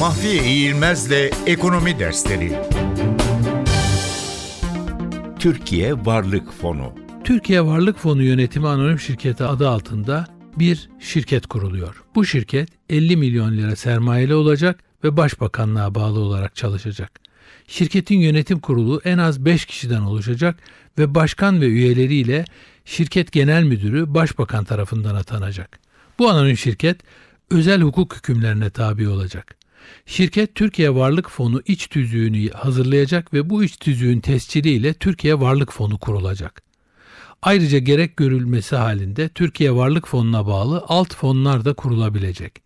Mahfiye İğilmez'le Ekonomi Dersleri Türkiye Varlık Fonu Türkiye Varlık Fonu Yönetimi Anonim Şirketi adı altında bir şirket kuruluyor. Bu şirket 50 milyon lira sermayeli olacak ve Başbakanlığa bağlı olarak çalışacak. Şirketin yönetim kurulu en az 5 kişiden oluşacak ve başkan ve üyeleriyle şirket genel müdürü başbakan tarafından atanacak. Bu anonim şirket özel hukuk hükümlerine tabi olacak. Şirket Türkiye Varlık Fonu iç tüzüğünü hazırlayacak ve bu iç tüzüğün tesciliyle Türkiye Varlık Fonu kurulacak. Ayrıca gerek görülmesi halinde Türkiye Varlık Fonu'na bağlı alt fonlar da kurulabilecek.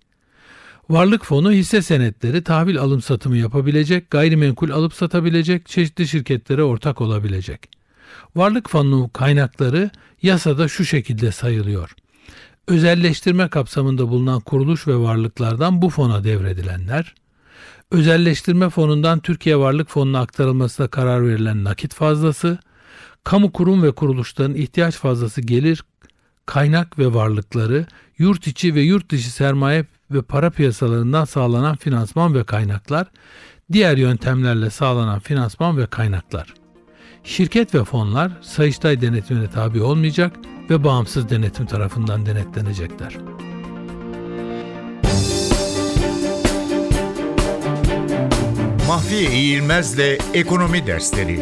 Varlık fonu hisse senetleri tahvil alım satımı yapabilecek, gayrimenkul alıp satabilecek, çeşitli şirketlere ortak olabilecek. Varlık fonu kaynakları yasada şu şekilde sayılıyor. Özelleştirme kapsamında bulunan kuruluş ve varlıklardan bu fona devredilenler, özelleştirme fonundan Türkiye Varlık Fonu'na aktarılmasına karar verilen nakit fazlası, kamu kurum ve kuruluşların ihtiyaç fazlası gelir, kaynak ve varlıkları, yurt içi ve yurt dışı sermaye ve para piyasalarından sağlanan finansman ve kaynaklar, diğer yöntemlerle sağlanan finansman ve kaynaklar. Şirket ve fonlar Sayıştay denetimine tabi olmayacak ve bağımsız denetim tarafından denetlenecekler. Mahfiye İğilmez'le Ekonomi Dersleri